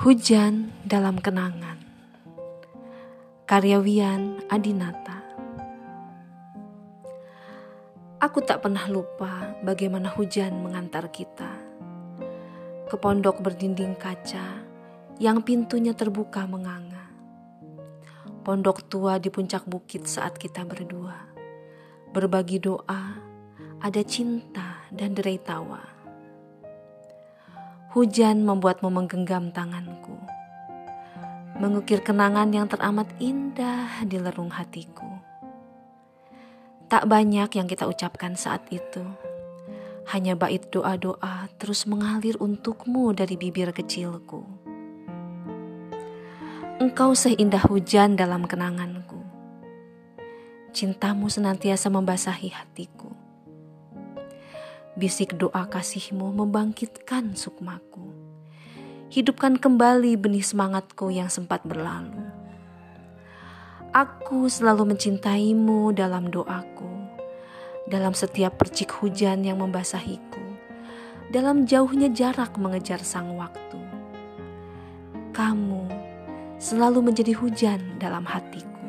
Hujan dalam kenangan. Karyawian Adinata. Aku tak pernah lupa bagaimana hujan mengantar kita. Ke pondok berdinding kaca yang pintunya terbuka menganga. Pondok tua di puncak bukit saat kita berdua. Berbagi doa, ada cinta dan derai tawa Hujan membuatmu menggenggam tanganku, mengukir kenangan yang teramat indah di lerung hatiku. Tak banyak yang kita ucapkan saat itu, hanya bait doa-doa terus mengalir untukmu dari bibir kecilku. Engkau seindah hujan dalam kenanganku. Cintamu senantiasa membasahi hatiku Bisik doa kasihmu membangkitkan sukmaku. Hidupkan kembali benih semangatku yang sempat berlalu. Aku selalu mencintaimu dalam doaku, dalam setiap percik hujan yang membasahiku, dalam jauhnya jarak mengejar sang waktu. Kamu selalu menjadi hujan dalam hatiku.